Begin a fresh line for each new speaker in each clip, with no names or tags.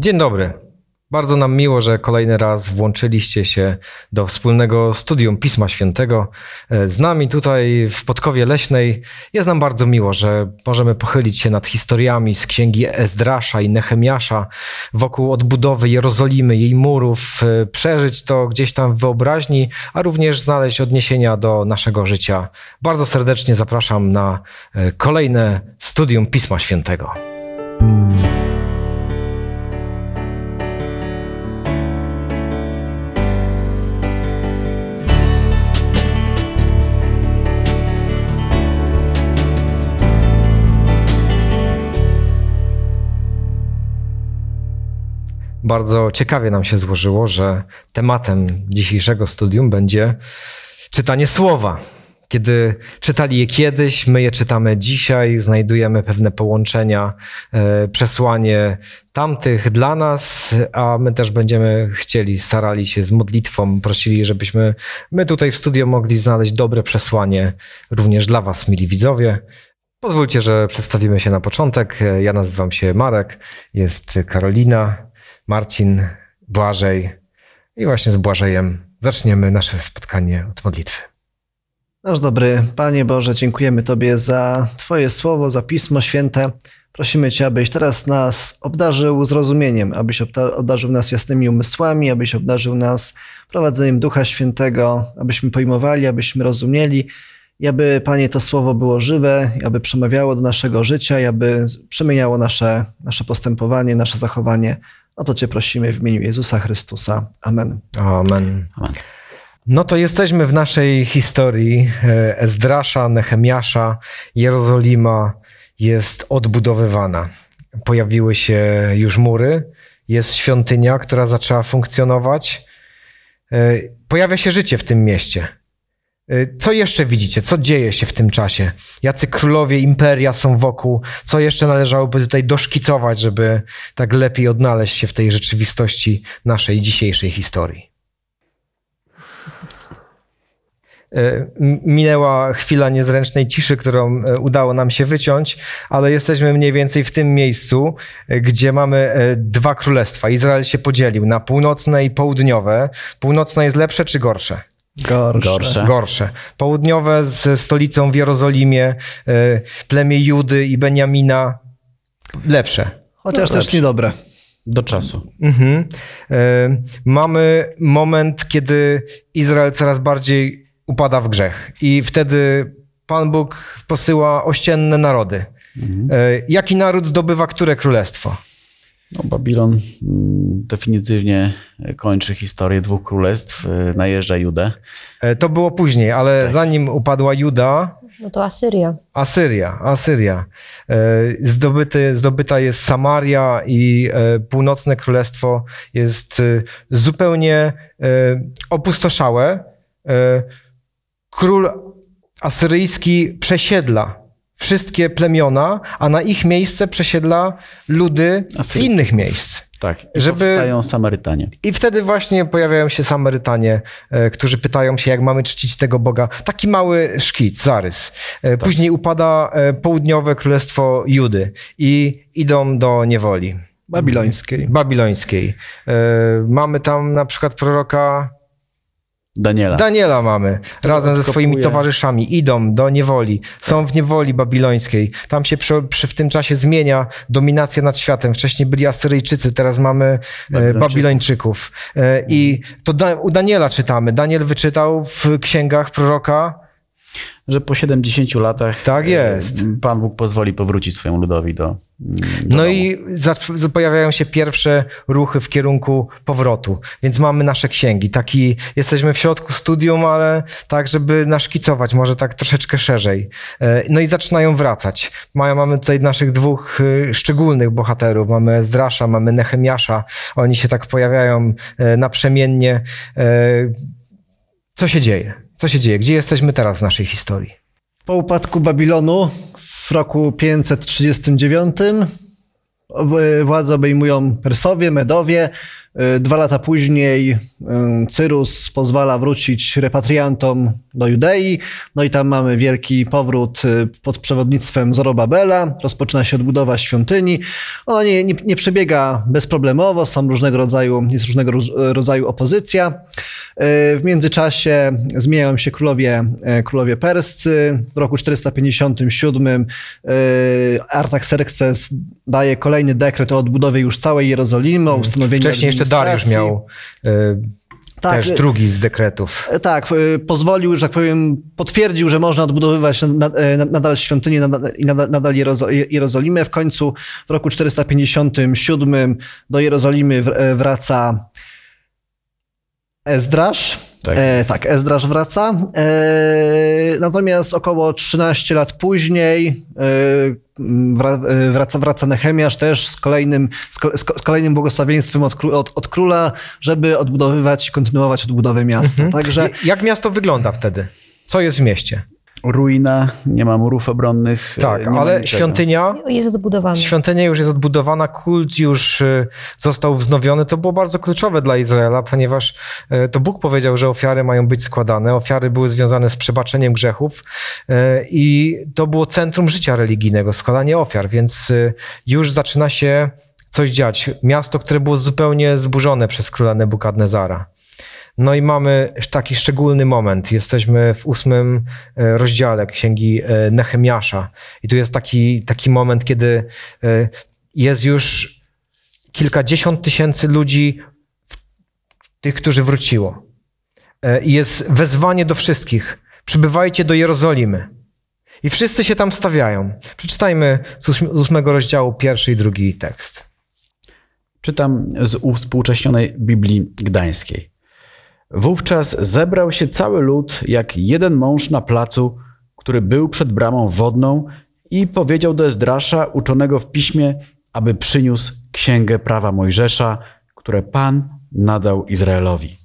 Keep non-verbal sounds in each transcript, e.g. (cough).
Dzień dobry. Bardzo nam miło, że kolejny raz włączyliście się do wspólnego studium Pisma Świętego. Z nami tutaj w Podkowie Leśnej jest nam bardzo miło, że możemy pochylić się nad historiami z księgi Ezdrasza i Nehemiasza wokół odbudowy Jerozolimy, jej murów, przeżyć to gdzieś tam w wyobraźni, a również znaleźć odniesienia do naszego życia. Bardzo serdecznie zapraszam na kolejne studium Pisma Świętego. Bardzo ciekawie nam się złożyło, że tematem dzisiejszego studium będzie czytanie słowa. Kiedy czytali je kiedyś, my je czytamy dzisiaj, znajdujemy pewne połączenia, przesłanie tamtych dla nas, a my też będziemy chcieli, starali się z modlitwą, prosili, żebyśmy my tutaj w studio mogli znaleźć dobre przesłanie również dla Was, mili widzowie. Pozwólcie, że przedstawimy się na początek. Ja nazywam się Marek, jest Karolina, Marcin, Błażej i właśnie z Błażejem zaczniemy nasze spotkanie od modlitwy.
Nasz dobry Panie Boże, dziękujemy Tobie za Twoje słowo, za Pismo Święte. Prosimy Cię, abyś teraz nas obdarzył zrozumieniem, abyś obdarzył nas jasnymi umysłami, abyś obdarzył nas prowadzeniem Ducha Świętego, abyśmy pojmowali, abyśmy rozumieli i aby, Panie, to słowo było żywe, aby przemawiało do naszego życia, aby przemieniało nasze, nasze postępowanie, nasze zachowanie. O to Cię prosimy w imieniu Jezusa Chrystusa. Amen.
Amen. Amen. No to jesteśmy w naszej historii Ezdrasza, Nehemiasza. Jerozolima jest odbudowywana. Pojawiły się już mury, jest świątynia, która zaczęła funkcjonować. Pojawia się życie w tym mieście. Co jeszcze widzicie? Co dzieje się w tym czasie? Jacy królowie imperia są wokół? Co jeszcze należałoby tutaj doszkicować, żeby tak lepiej odnaleźć się w tej rzeczywistości naszej dzisiejszej historii? Minęła chwila niezręcznej ciszy, którą udało nam się wyciąć, ale jesteśmy mniej więcej w tym miejscu, gdzie mamy dwa królestwa. Izrael się podzielił na północne i południowe. Północne jest lepsze czy gorsze?
Gorsze.
Gorsze. Gorsze. Południowe ze stolicą w Jerozolimie, plemię Judy i Beniamina lepsze.
Chociaż no, też niedobre.
Do czasu.
Mhm. Mamy moment, kiedy Izrael coraz bardziej upada w grzech i wtedy Pan Bóg posyła ościenne narody. Mhm. Jaki naród zdobywa które królestwo?
No, Babilon mm, definitywnie kończy historię dwóch królestw, najeżdża Judę.
To było później, ale tak. zanim upadła Juda.
No to Asyria.
Asyria, Asyria. Zdobyty, zdobyta jest Samaria i północne królestwo jest zupełnie opustoszałe. Król asyryjski przesiedla wszystkie plemiona, a na ich miejsce przesiedla ludy z innych miejsc.
Tak, i żeby... powstają Samarytanie.
I wtedy właśnie pojawiają się Samarytanie, e, którzy pytają się, jak mamy czcić tego Boga. Taki mały szkic, zarys. E, tak. Później upada e, południowe królestwo Judy i idą do niewoli.
Babilońskiej.
Babilońskiej. Mamy tam na przykład proroka
Daniela.
Daniela mamy. Razem ze swoimi towarzyszami. Idą do niewoli. Są w niewoli babilońskiej. Tam się przy, przy, w tym czasie zmienia dominacja nad światem. Wcześniej byli Asyryjczycy, teraz mamy Babilończyków. Babilończyków. I to da, u Daniela czytamy. Daniel wyczytał w księgach proroka
że po 70 latach
tak jest.
Pan Bóg pozwoli powrócić swojemu ludowi do. do
no domu. i pojawiają się pierwsze ruchy w kierunku powrotu, więc mamy nasze księgi. Taki jesteśmy w środku studium, ale tak, żeby naszkicować, może tak troszeczkę szerzej. No i zaczynają wracać. Mamy tutaj naszych dwóch szczególnych bohaterów. Mamy Zdrasza, mamy Nehemiasza. Oni się tak pojawiają naprzemiennie. Co się dzieje? Co się dzieje? Gdzie jesteśmy teraz w naszej historii?
Po upadku Babilonu w roku 539 władzę obejmują Persowie, Medowie. E, Dwa lata później e, Cyrus pozwala wrócić repatriantom do Judei, no i tam mamy wielki powrót e, pod przewodnictwem Zorobabela, rozpoczyna się odbudowa świątyni. Ona nie, nie, nie przebiega bezproblemowo, są różnego rodzaju, jest różnego rodzaju opozycja. W międzyczasie zmieniają się królowie, królowie perscy. W roku 457 e, Artaxerxes daje kolejny dekret o odbudowie już całej Jerozolimy, o ustanowieniu
Wcześniej jeszcze Dariusz miał y,
Tak,
też
y-
drugi z dekretów.
E, Tak, pozwolił, że tak powiem, potwierdził, że można odbudowywać na- na- nadal świątynię i nadal, nadal Jerozo- Jerozolimę. W końcu w roku 457 do Jerozolimy e, wraca Ezdrasz.
Tak.
E, tak, Ezdrasz wraca. E, natomiast około 13 lat później e, e, wraca, wraca Nehemiasz też z kolejnym, z, ko- z, ko- z kolejnym błogosławieństwem od, od, od króla, żeby odbudowywać, kontynuować odbudowę miasta.
Mhm.
Także
Jak miasto wygląda wtedy? Co jest w mieście?
Ruina, nie ma murów obronnych.
Tak,
e, ma
ale świątynia
Jest odbudowany.
Świątynia już jest odbudowana, kult już y, został wznowiony. To było bardzo kluczowe dla Izraela, ponieważ y, to Bóg powiedział, że ofiary mają być składane. Ofiary były związane z przebaczeniem grzechów i to było centrum życia religijnego, składanie ofiar, więc już zaczyna się coś dziać. Miasto, które było zupełnie zburzone przez króla Nebukadnezara. No i mamy taki szczególny moment. Jesteśmy w ósmym e, rozdziale księgi e, Nehemiasza. I tu jest taki, taki moment, kiedy e, jest już kilkadziesiąt tysięcy ludzi, tych, którzy wróciło. I jest wezwanie do wszystkich. Przybywajcie do Jerozolimy. I wszyscy się tam stawiają. Przeczytajmy z ósmego rozdziału pierwszy i drugi tekst.
Czytam z uwspółcześnionej Biblii Gdańskiej. Wówczas zebrał się cały lud jak jeden mąż na placu, który był przed bramą wodną i powiedział do Ezdrasza, uczonego w piśmie, aby przyniósł księgę prawa Mojżesza, które Pan nadał Izraelowi.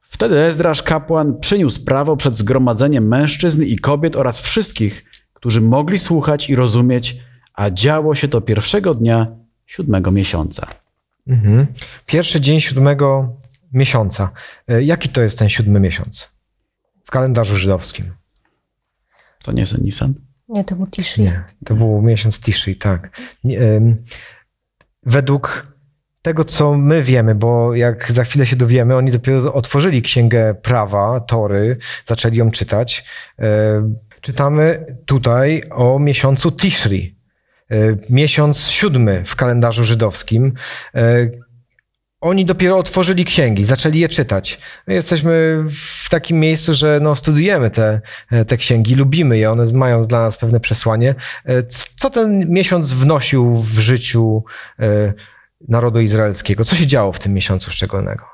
Wtedy Ezdrasz kapłan przyniósł prawo przed zgromadzeniem mężczyzn i kobiet oraz wszystkich, którzy mogli słuchać i rozumieć, a działo się to pierwszego dnia siódmego miesiąca.
Mhm. Pierwszy dzień siódmego miesiąca. E, Jaki to jest ten siódmy miesiąc w kalendarzu żydowskim?
To nie jest Nisan?
Nie, to był Tishri.
Nie, to był miesiąc Tishri, tak. Według tego, co my wiemy, bo jak za chwilę się dowiemy, oni dopiero otworzyli księgę prawa, Tory, zaczęli ją czytać. E, Czytamy tutaj o miesiącu Tishri, e, miesiąc siódmy w kalendarzu żydowskim. Oni dopiero otworzyli księgi, zaczęli je czytać. My jesteśmy w takim miejscu, że no, studujemy te, te księgi, lubimy je, one mają dla nas pewne przesłanie. E, Co ten miesiąc wnosił w życiu e, narodu izraelskiego? Co się działo w tym miesiącu szczególnego?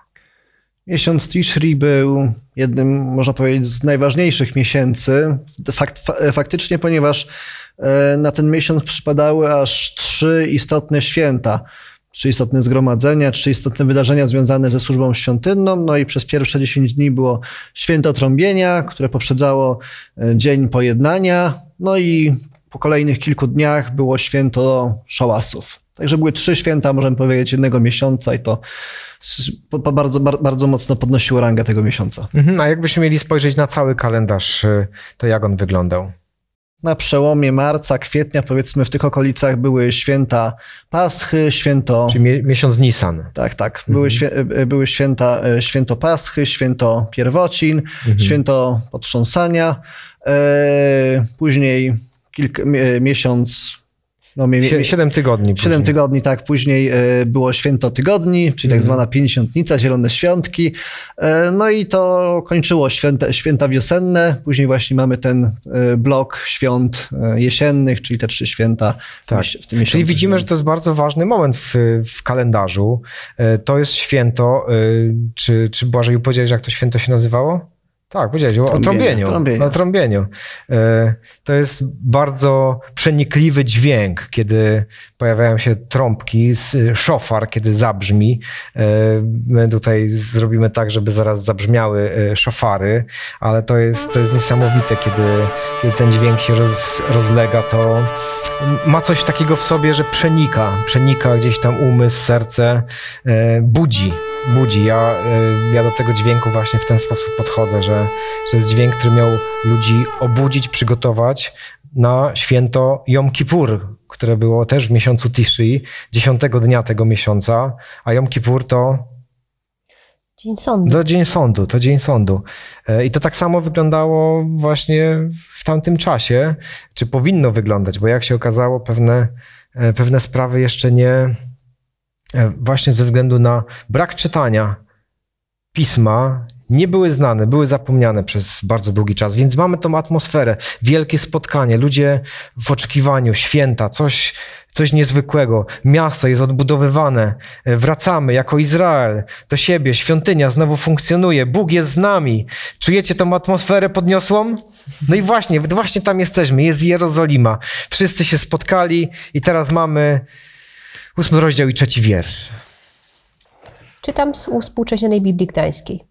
Miesiąc Tishri był jednym, można powiedzieć, z najważniejszych miesięcy. Fakt, fa- faktycznie, ponieważ e, na ten miesiąc przypadały aż trzy istotne święta. Trzy istotne zgromadzenia, trzy istotne wydarzenia związane ze służbą świątynną. No i przez pierwsze 10 dni było święto trąbienia, które poprzedzało e, Dzień Pojednania. No i po kolejnych kilku dniach było święto szałasów. Także były trzy święta, możemy powiedzieć, jednego miesiąca i to bardzo, bar- bardzo mocno podnosiło rangę tego miesiąca.
Mhm, A jakbyśmy mieli spojrzeć na cały kalendarz, e, to jak on wyglądał?
Na przełomie marca, kwietnia, powiedzmy w tych okolicach były święta Paschy, święto...
Czyli mie- miesiąc Nisan.
Tak, tak. Były, świę, e, były święta, e, święto Paschy, święto Pierwocin, święto Potrząsania. E, później kilka, miesiąc... No, mie,
Sie-
mie,
Siedem tygodni.
Siedem
później.
tygodni, tak. Później e, było święto tygodni, czyli tak
Mhm.
zwana pięćdziesiątnica, zielone świątki. E, No i to kończyło święta, święta wiosenne. Później właśnie mamy ten e, blok świąt jesiennych, czyli te trzy święta w,
Tak.
w tym miesiącu.
Czyli widzimy, że to jest bardzo ważny moment w, w kalendarzu. To jest święto. Czy, czy Błażeju powiedziałeś, jak to święto się nazywało? Tak, powiedziałeś o
Trąbieniu.
trąbieniu. O trąbieniu. E, To jest bardzo przenikliwy dźwięk, kiedy pojawiają się trąbki, s- szofar, kiedy zabrzmi. E, My tutaj zrobimy tak, żeby zaraz zabrzmiały e, szofary, ale to jest, to jest niesamowite, kiedy, kiedy ten dźwięk się roz, rozlega, to ma coś takiego w sobie, że przenika, przenika gdzieś tam umysł, serce, budzi, budzi. Ja, ja do tego dźwięku właśnie w ten sposób podchodzę, że, że jest dźwięk, który miał ludzi obudzić, przygotować na święto Jom Kippur, które było też w miesiącu Tishri, dziesiątego dnia tego miesiąca, a Jom Kippur to
Dzień sądu.
to dzień sądu, to dzień sądu. E, I to tak samo wyglądało właśnie w tamtym czasie, czy powinno wyglądać, bo jak się okazało, pewne, e, pewne sprawy jeszcze nie, e, właśnie ze względu na brak czytania pisma, nie były znane, były zapomniane przez bardzo długi czas, więc mamy tą atmosferę, wielkie spotkanie, ludzie w oczekiwaniu, święta, coś, coś niezwykłego. Miasto jest odbudowywane, e, wracamy jako Izrael do siebie, świątynia znowu funkcjonuje, Bóg jest z nami. Czujecie tą atmosferę podniosłą? No i właśnie, właśnie tam jesteśmy, jest Jerozolima. Wszyscy się spotkali i teraz mamy ósmy rozdział i trzeci wiersz.
Czytam z uwspółcześnionej Biblii Gdańskiej.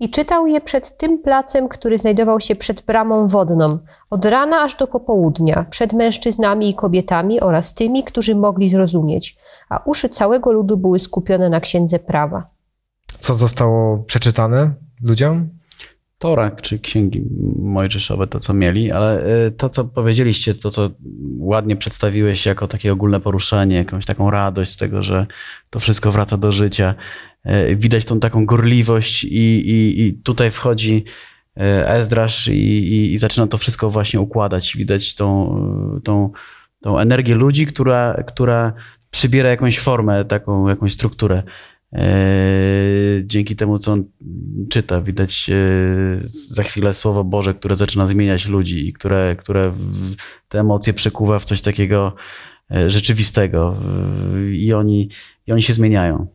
I czytał je przed tym placem, który znajdował się przed bramą wodną, od rana aż do popołudnia, przed mężczyznami i kobietami oraz tymi, którzy mogli zrozumieć, a uszy całego ludu były skupione na księdze prawa.
Co zostało przeczytane ludziom?
Tora czy księgi mojżeszowe, to co mieli, ale y, to, co powiedzieliście, to, co ładnie przedstawiłeś jako takie ogólne poruszenie, jakąś taką radość z tego, że to wszystko wraca do życia. Y, Widać tą taką gorliwość i, i, i tutaj wchodzi y, Ezdrasz i, i, i zaczyna to wszystko właśnie układać. Widać tą, tą, tą energię ludzi, która, która przybiera jakąś formę, taką jakąś strukturę. Eee, Dzięki temu, co on czyta, widać e, za chwilę Słowo Boże, które zaczyna zmieniać ludzi i które, które te emocje przekuwa w coś takiego e, rzeczywistego i oni, i oni się zmieniają.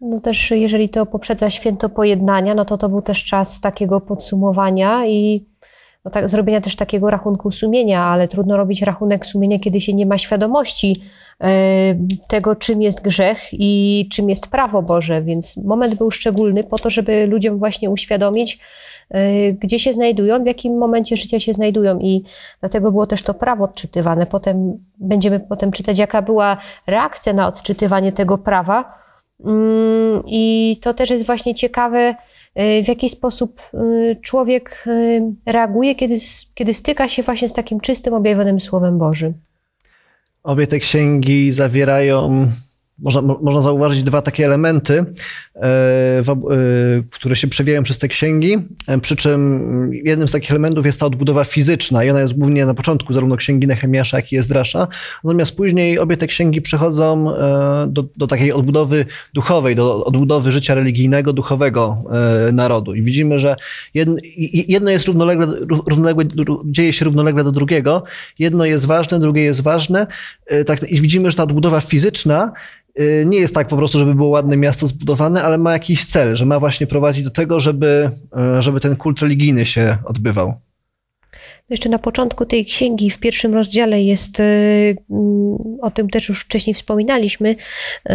No też jeżeli to poprzedza święto pojednania, no to to był też czas takiego podsumowania i no tak, zrobienia też takiego rachunku sumienia, ale trudno robić rachunek sumienia, kiedy się nie ma świadomości e, tego, czym jest grzech i czym jest prawo Boże, więc moment był szczególny po to, żeby ludziom właśnie uświadomić, e, gdzie się znajdują, w jakim momencie życia się znajdują. I dlatego było też to prawo odczytywane. Potem będziemy potem czytać, jaka była reakcja na odczytywanie tego prawa, Mm, I to też jest właśnie ciekawe, w jaki sposób y, człowiek y, reaguje, kiedy, kiedy styka się właśnie z takim czystym, objawionym Słowem Bożym.
Obie te księgi zawierają, można, mo- można zauważyć dwa takie elementy, e, e, które się przewijają przez te księgi. E, Przy czym jednym z takich elementów jest ta odbudowa fizyczna i ona jest głównie na początku zarówno księgi Nehemiasza, jak i Ezdrasza. Natomiast później obie te księgi przechodzą do, do takiej odbudowy duchowej, do odbudowy życia religijnego, duchowego narodu. I widzimy, że jedno, jest równolegle, równolegle, dzieje się równolegle do drugiego. Jedno jest ważne, drugie jest ważne. Tak, I widzimy, że ta odbudowa fizyczna nie jest tak po prostu, żeby było ładne miasto zbudowane, ale ma jakiś cel, że ma właśnie prowadzić do tego, żeby, e, żeby ten kult religijny się odbywał.
Jeszcze na początku tej księgi, w pierwszym rozdziale jest, y, mm, o tym też już wcześniej wspominaliśmy, y,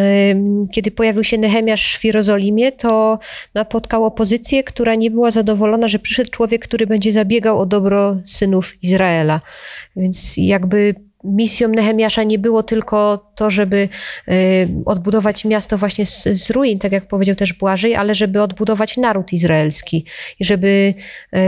kiedy pojawił się Nehemiasz w Jerozolimie, to napotkał opozycję, która nie była zadowolona, że przyszedł człowiek, który będzie zabiegał o dobro synów Izraela. Więc jakby misją Nehemiasza nie było tylko to, żeby y, odbudować miasto właśnie z, z ruin, tak jak powiedział też Błażej, ale żeby odbudować naród izraelski i żeby, y,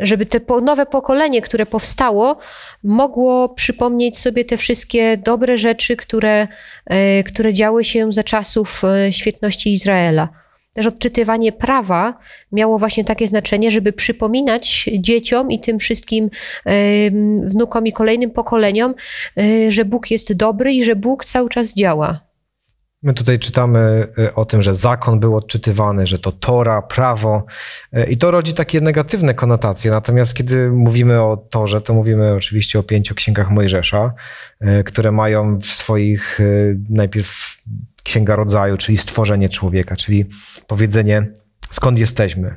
żeby te nowe pokolenie, które powstało, mogło przypomnieć sobie te wszystkie dobre rzeczy, które, y, które działy się za czasów świetności Izraela. Też odczytywanie prawa miało właśnie takie znaczenie, żeby przypominać dzieciom i tym wszystkim wnukom i kolejnym pokoleniom, y, że Bóg jest dobry i że Bóg cały czas działa.
My tutaj czytamy y, o tym, że zakon był odczytywany, że to Tora, prawo y, i to rodzi takie negatywne konotacje. Natomiast kiedy mówimy o Torze, to mówimy oczywiście o pięciu księgach Mojżesza, które mają w swoich najpierw księga rodzaju, czyli stworzenie człowieka, czyli powiedzenie skąd jesteśmy,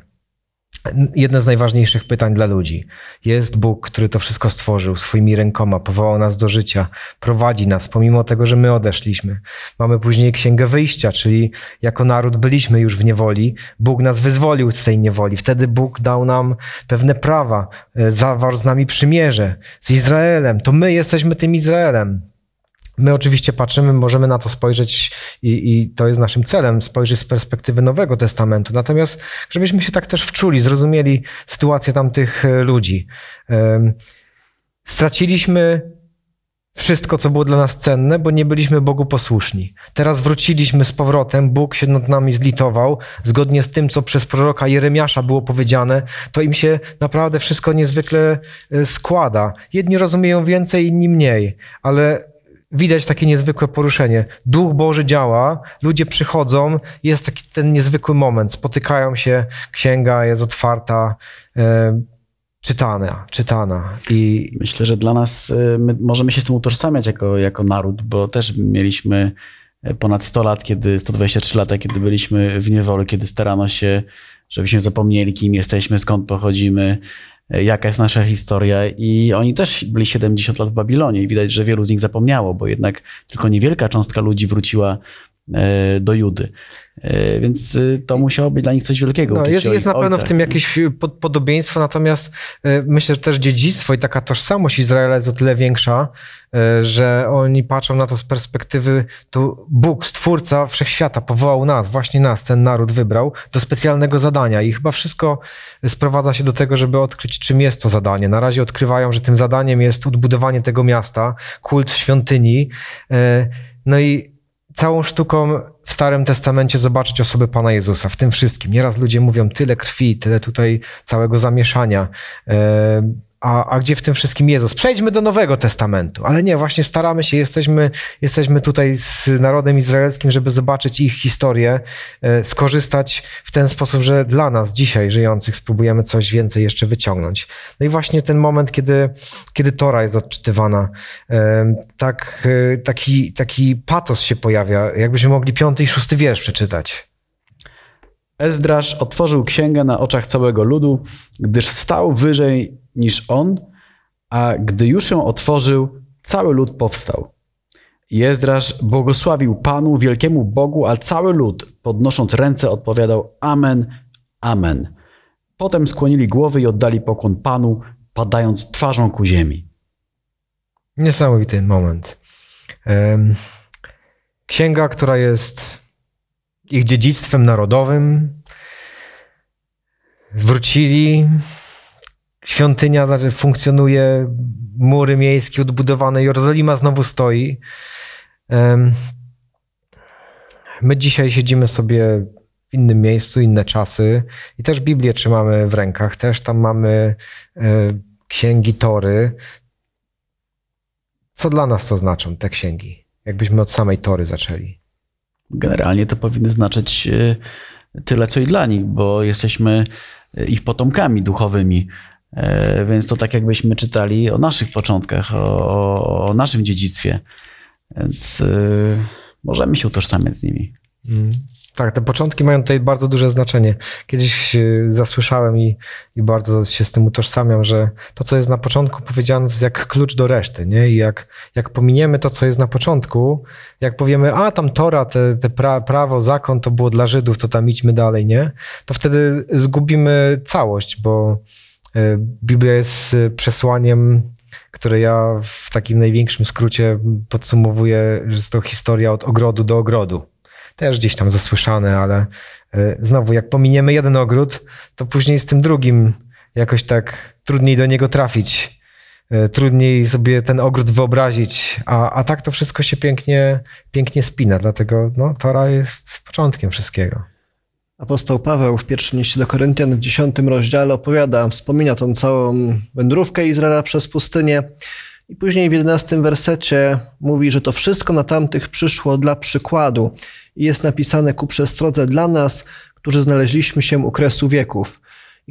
jedne z najważniejszych pytań dla ludzi. Jest Bóg, który to wszystko stworzył swoimi rękoma, powołał nas do życia, prowadzi nas, pomimo tego, że my odeszliśmy. Mamy później Księgę Wyjścia, czyli jako naród byliśmy już w niewoli, Bóg nas wyzwolił z tej niewoli. Wtedy Bóg dał nam pewne prawa, e, zawarł z nami przymierze, z Izraelem. To my jesteśmy tym Izraelem. My oczywiście patrzymy, możemy na to spojrzeć i, i, to jest naszym celem, spojrzeć z perspektywy Nowego Testamentu. Natomiast, żebyśmy się tak też wczuli, zrozumieli sytuację tamtych e, ludzi. Straciliśmy wszystko, co było dla nas cenne, bo nie byliśmy Bogu posłuszni. Teraz wróciliśmy z powrotem, Bóg się nad nami zlitował, zgodnie z tym, co przez proroka Jeremiasza było powiedziane, to im się naprawdę wszystko niezwykle e, składa. Jedni rozumieją więcej, inni mniej, ale widać takie niezwykłe poruszenie. Duch Boży działa, ludzie przychodzą, jest taki ten niezwykły moment, spotykają się, księga jest otwarta, e, czytana, czytana. I
myślę, że dla nas e, my możemy się z tym utożsamiać jako, jako naród, bo też mieliśmy e, ponad 100 lat, kiedy 123 lata, kiedy byliśmy w niewoli, kiedy starano się, żebyśmy zapomnieli, kim jesteśmy, skąd pochodzimy, jaka jest nasza historia i oni też byli 70 lat w Babilonie i widać, że wielu z nich zapomniało, bo jednak tylko niewielka cząstka ludzi wróciła e, do Judy. E, więc e, to musiało być dla nich coś wielkiego.
No, jest jest na pewno w tym jakieś podobieństwo, natomiast myślę, że też dziedzictwo i taka tożsamość Izraela jest o tyle większa, że oni patrzą na to z perspektywy, to Bóg, Stwórca Wszechświata powołał nas, właśnie nas, ten naród wybrał do specjalnego zadania i chyba wszystko sprowadza się do tego, żeby odkryć, czym jest to zadanie. Na razie odkrywają, że tym zadaniem jest odbudowanie tego miasta, kult świątyni, e, no i całą sztuką w Starym Testamencie zobaczyć osobę Pana Jezusa w tym wszystkim. Nieraz ludzie mówią tyle krwi, tyle tutaj całego zamieszania. E, a, a gdzie w tym wszystkim Jezus? Przejdźmy do Nowego Testamentu. Ale nie, właśnie staramy się, jesteśmy, jesteśmy tutaj z narodem izraelskim, żeby zobaczyć ich historię, e, skorzystać w ten sposób, że dla nas dzisiaj żyjących spróbujemy coś więcej jeszcze wyciągnąć. No i właśnie ten moment, kiedy, kiedy Tora jest odczytywana, e, tak, e, taki, taki patos się pojawia, jakbyśmy mogli piąty i szósty wiersz przeczytać.
Ezdrasz otworzył księgę na oczach całego ludu, gdyż stał wyżej niż on, a gdy już ją otworzył, cały lud powstał. Jezdrasz błogosławił Panu, wielkiemu Bogu, a cały lud, podnosząc ręce, odpowiadał Amen, Amen. Potem skłonili głowy i oddali pokłon Panu, padając twarzą ku ziemi.
Niesamowity moment. Księga, która jest ich dziedzictwem narodowym, wrócili, świątynia znaczy funkcjonuje, mury miejskie odbudowane, Jerozolima znowu stoi. My dzisiaj siedzimy sobie w innym miejscu, inne czasy i też Biblię trzymamy w rękach, też tam mamy e, księgi Tory. Co dla nas to znaczą te księgi? Jakbyśmy od samej Tory zaczęli.
Generalnie to powinny znaczyć e, tyle, co i dla nich, bo jesteśmy e, ich potomkami duchowymi. E, więc to tak jakbyśmy czytali o naszych początkach, o, o naszym dziedzictwie. Więc yy, możemy się utożsamiać z nimi. Mm.
Tak, te początki mają tutaj bardzo duże znaczenie. Kiedyś y, zasłyszałem i, i bardzo się z tym utożsamiam, że to, co jest na początku powiedziane, jest jak klucz do reszty, nie? I jak, jak pominiemy to, co jest na początku, jak powiemy, a tam Tora, te, te pra, prawo, zakon to było dla Żydów, to tam idźmy dalej, nie? To wtedy zgubimy całość, bo E, Biblia jest e, przesłaniem, które ja w takim największym skrócie podsumowuję, że jest to historia od ogrodu do ogrodu. Też gdzieś tam zasłyszane, ale e, znowu, jak pominiemy jeden ogród, to później z tym drugim jakoś tak trudniej do niego trafić. Trudniej sobie ten ogród wyobrazić, a, a tak to wszystko się pięknie, pięknie spina. Dlatego no, Tora jest początkiem wszystkiego.
Apostoł Paweł w pierwszym liście do Koryntian w dziesiątym rozdziale opowiada, wspomina tą całą wędrówkę Izraela przez pustynię i później w jedenastym wersecie mówi, że to wszystko na tamtych przyszło dla przykładu i jest napisane ku przestrodze dla nas, którzy znaleźliśmy się u kresu wieków.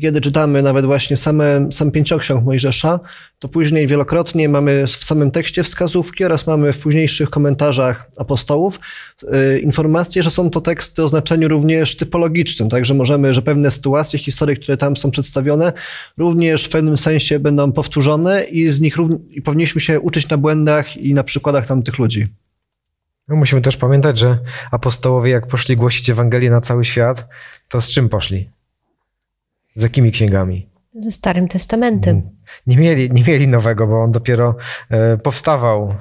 Kiedy czytamy nawet właśnie same, sam pięcioksiąg Mojżesza, to później wielokrotnie mamy w samym tekście wskazówki oraz mamy w późniejszych komentarzach apostołów y, informacje, że są to teksty o znaczeniu również typologicznym, także możemy, że pewne sytuacje, historie, które tam są przedstawione, również w pewnym sensie będą powtórzone i z nich równie, i powinniśmy się uczyć na błędach i na przykładach tamtych ludzi.
No musimy też pamiętać, że apostołowie, jak poszli głosić Ewangelię na cały świat, to z czym poszli? Z jakimi księgami?
Ze Starym Testamentem.
Nie mieli, nie mieli nowego, bo on dopiero e, powstawał.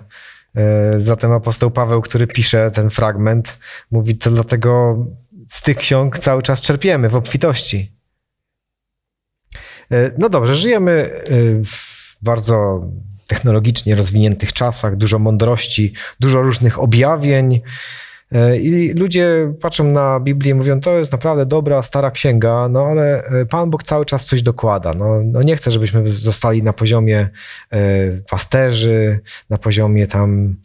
E, zatem apostoł Paweł, który pisze ten fragment, mówi to dlatego z tych ksiąg cały czas czerpiemy w obfitości. E, no dobrze, żyjemy w bardzo technologicznie rozwiniętych czasach, dużo mądrości, dużo różnych objawień. E, I ludzie patrzą na Biblię i mówią, to jest naprawdę dobra, stara księga, no ale e, Pan Bóg cały czas coś dokłada. No, no nie chcę, żebyśmy zostali na poziomie e, pasterzy, na poziomie tam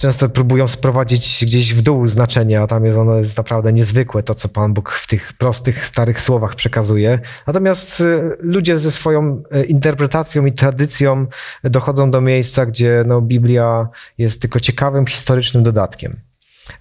często próbują sprowadzić gdzieś w dół znaczenie, a tam jest ono jest naprawdę niezwykłe, to co Pan Bóg w tych prostych, starych słowach przekazuje. Natomiast ludzie ze swoją interpretacją i tradycją dochodzą do miejsca, gdzie no, Biblia jest tylko ciekawym, historycznym dodatkiem.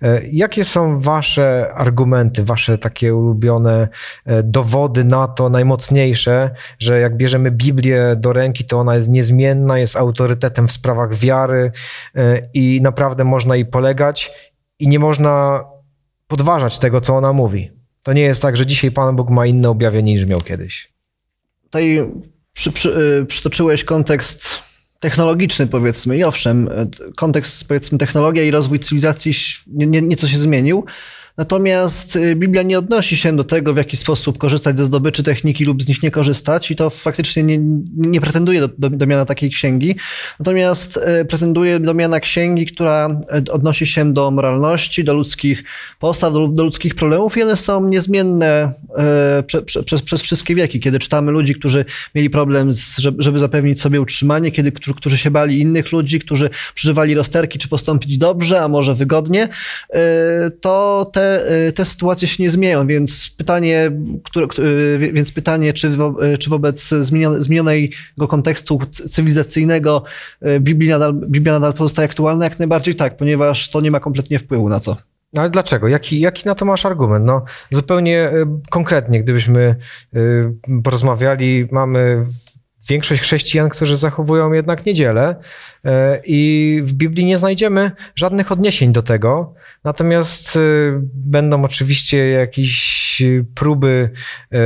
E, jakie są Wasze argumenty, Wasze takie ulubione e, dowody na to, najmocniejsze, że jak bierzemy Biblię do ręki, to ona jest niezmienna, jest autorytetem w sprawach wiary e, i naprawdę można jej polegać i nie można podważać tego, co ona mówi. To nie jest tak, że dzisiaj Pan Bóg ma inne objawienie niż miał kiedyś.
Tutaj przy, przy, przytoczyłeś kontekst technologiczny, powiedzmy. I owszem, kontekst, powiedzmy, technologia i rozwój cywilizacji nie, nie, nieco się zmienił. Natomiast y, Biblia nie odnosi się do tego, w jaki sposób korzystać ze zdobyczy techniki lub z nich nie korzystać, i to faktycznie nie, nie pretenduje do, do, do miana takiej księgi. Natomiast y, pretenduje do miana księgi, która y, odnosi się do moralności, do ludzkich postaw, do, do ludzkich problemów, i one są niezmienne prze, prze, przez, przez wszystkie wieki. Kiedy czytamy ludzi, którzy mieli problem, z, żeby zapewnić sobie utrzymanie, kiedy, którzy się bali innych ludzi, którzy przeżywali rozterki, czy postąpić dobrze, a może wygodnie, to te Y, te sytuacje się nie zmieniają, więc pytanie, które, y, więc pytanie czy, wo, y, czy wobec zmienionego kontekstu cywilizacyjnego Biblia nadal, Biblia nadal pozostaje aktualna? Jak najbardziej tak, ponieważ to nie ma kompletnie wpływu na to.
Ale dlaczego? Jaki, jaki na to masz argument? No, zupełnie konkretnie, gdybyśmy porozmawiali, mamy większość chrześcijan, którzy zachowują jednak niedzielę i w Biblii nie znajdziemy żadnych odniesień do tego. Natomiast y, będą oczywiście jakieś próby y,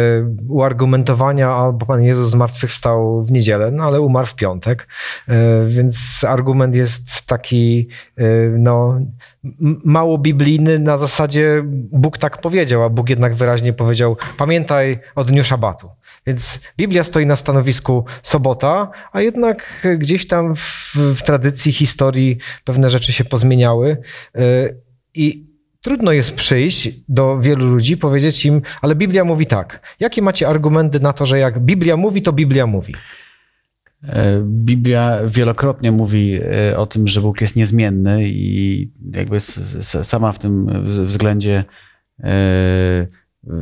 uargumentowania, albo Pan Jezus zmartwychwstał w niedzielę, no ale umarł w piątek, więc argument jest taki no, mało biblijny na zasadzie Bóg tak powiedział, a Bóg jednak wyraźnie powiedział pamiętaj o dniu szabatu. Więc Biblia stoi na stanowisku sobota, a jednak gdzieś tam w, w tradycji, historii pewne rzeczy się pozmieniały. I trudno jest przyjść do wielu ludzi, powiedzieć im, ale Biblia mówi tak. Jakie macie argumenty na to, że jak Biblia mówi, to Biblia mówi?
E, Biblia wielokrotnie mówi e, o tym, że Bóg jest niezmienny i jakby sama w tym względzie e,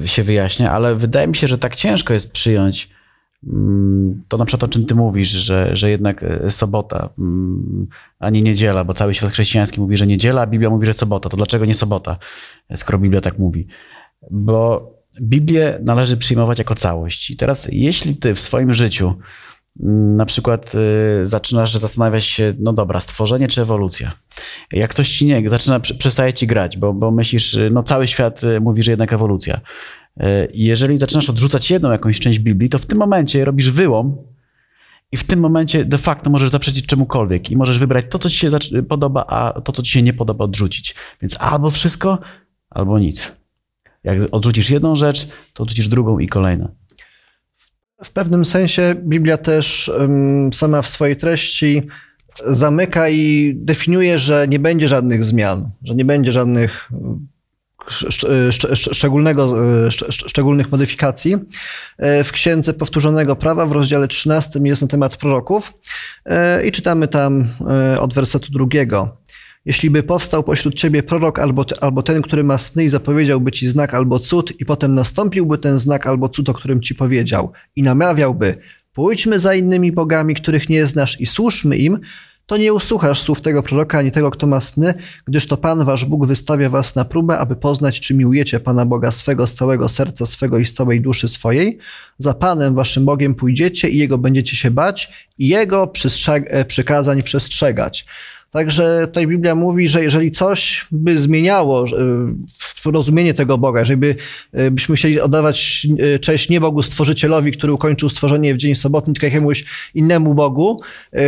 się wyjaśnia, ale wydaje mi się, że tak ciężko jest przyjąć Mm, to na przykład o czym ty mówisz, że, że jednak e, sobota, mm, a nie niedziela, bo cały świat chrześcijański mówi, że niedziela, a Biblia mówi, że sobota. To dlaczego nie sobota, skoro Biblia tak mówi? Bo Biblię należy przyjmować jako całość. I teraz, jeśli ty w swoim życiu na przykład y, zaczynasz zastanawiać się, no dobra, stworzenie czy ewolucja. Jak coś ci nie, zaczyna, przestaje ci grać, bo, bo myślisz, no cały świat y, mówi, że jednak ewolucja. E, jeżeli zaczynasz odrzucać jedną jakąś część Biblii, to w tym momencie robisz wyłom i w tym momencie de facto możesz zaprzeczyć czemukolwiek i możesz wybrać to, co ci się podoba, a to, co ci się nie podoba, odrzucić. Więc albo wszystko, albo nic. Jak odrzucisz jedną rzecz, to odrzucisz drugą i kolejną.
W pewnym sensie Biblia też sama w swojej treści zamyka i definiuje, że nie będzie żadnych zmian, że nie będzie żadnych szczególnego, szczególnych modyfikacji. E, w Księdze Powtórzonego Prawa w rozdziale 13 jest na temat proroków e, i czytamy tam e, od wersetu drugiego. Jeśli by powstał pośród ciebie prorok albo, albo ten, który ma sny i zapowiedziałby ci znak albo cud i potem nastąpiłby ten znak albo cud, o którym ci powiedział i namawiałby, pójdźmy za innymi bogami, których nie znasz i służmy im, to nie usłuchasz słów tego proroka ani tego, kto ma sny, gdyż to Pan wasz Bóg wystawia was na próbę, aby poznać, czy miłujecie Pana Boga swego z całego serca swego i z całej duszy swojej. Za Panem waszym Bogiem pójdziecie i Jego będziecie się bać i Jego przystrzeg- przykazań przestrzegać. Także tutaj Biblia mówi, że jeżeli coś by zmieniało e, rozumienie tego Boga, jeżeli by, e, byśmy chcieli oddawać e, cześć nie Bogu Stworzycielowi, który ukończył stworzenie w dzień sobotni, tylko jakiemuś innemu Bogu,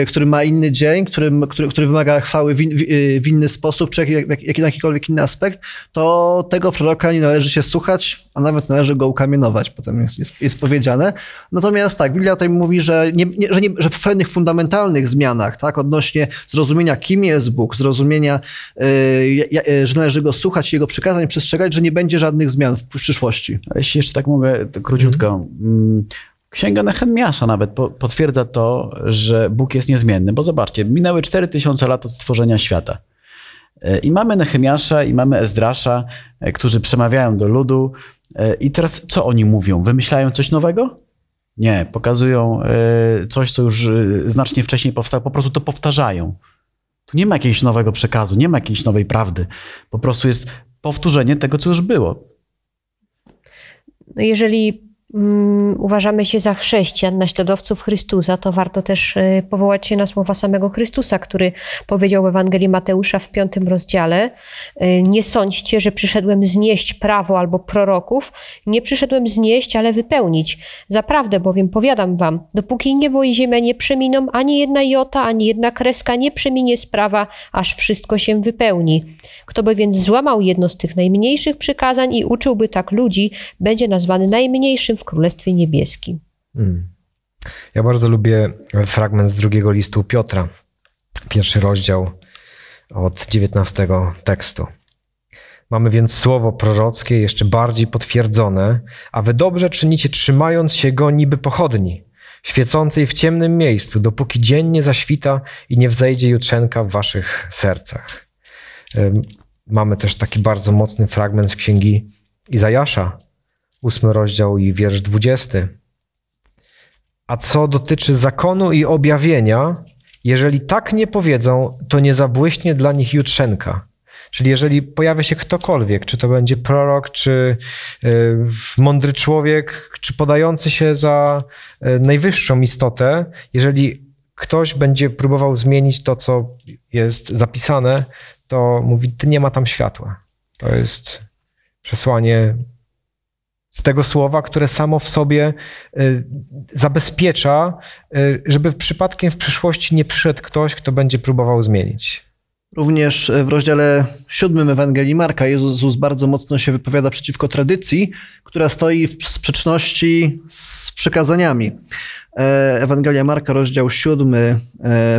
który ma inny dzień, który, który, który wymaga chwały w, in, w inny sposób, czy jak, jak, jakikolwiek inny aspekt, to tego proroka nie należy się słuchać, a nawet należy go ukamienować, potem jest, jest, jest powiedziane. Natomiast tak, Biblia tutaj mówi, że, nie, nie, że, nie, że w pewnych fundamentalnych zmianach, tak, odnośnie zrozumienia, kim jest Bóg, zrozumienia, yy, że należy go słuchać, jego przykazań przestrzegać, że nie będzie żadnych zmian w przyszłości.
Ale jeśli jeszcze tak mówię króciutko. Mm. Księga Nehemiasza nawet po, potwierdza to, że Bóg jest niezmienny, bo zobaczcie, minęły 4000 lat od stworzenia świata. I mamy Nehemiasza i mamy Ezdrasza, którzy przemawiają do ludu. I teraz co oni mówią? Wymyślają coś nowego? Nie, pokazują coś, co już znacznie wcześniej powstało, po prostu to powtarzają. Tu nie ma jakiegoś nowego przekazu, nie ma jakiejś nowej prawdy. Po prostu jest powtórzenie tego, co już było.
No jeżeli uważamy się za chrześcijan, naśladowców Chrystusa, to warto też y, powołać się na słowa samego Chrystusa, który powiedział w Ewangelii Mateusza w piątym rozdziale: y, Nie sądźcie, że przyszedłem znieść prawo albo proroków. Nie przyszedłem znieść, ale wypełnić. Zaprawdę bowiem powiadam wam, dopóki niebo i ziemia nie przeminą, ani jedna jota, ani jedna kreska nie przeminie sprawa, aż wszystko się wypełni. Kto by więc złamał jedno z tych najmniejszych przykazań i uczyłby tak ludzi, będzie nazwany najmniejszym w Królestwie Niebieskim.
Hmm. Ja bardzo lubię fragment z drugiego listu Piotra, pierwszy rozdział od dziewiętnastego tekstu. Mamy więc słowo prorockie jeszcze bardziej potwierdzone, a wy dobrze czynicie, trzymając się go niby pochodni, świecącej w ciemnym miejscu, dopóki dzień nie zaświta i nie wzejdzie jutrzenka w waszych sercach. Mamy też taki bardzo mocny fragment z księgi Izajasza, ósmy rozdział i wiersz dwudziesty. A co dotyczy zakonu i objawienia, jeżeli tak nie powiedzą, to nie zabłyśnie dla nich jutrzenka. Czyli jeżeli pojawia się ktokolwiek, czy to będzie prorok, czy mądry człowiek, czy podający się za najwyższą istotę, jeżeli ktoś będzie próbował zmienić to, co jest zapisane, to mówi, nie ma tam światła. To jest przesłanie z tego słowa, które samo w sobie y, zabezpiecza, y, żeby przypadkiem w przyszłości nie przyszedł ktoś, kto będzie próbował zmienić.
Również w rozdziale siódmym Ewangelii Marka Jezus bardzo mocno się wypowiada przeciwko tradycji, która stoi w sprzeczności z przykazaniami. Ewangelia Marka, rozdział 7,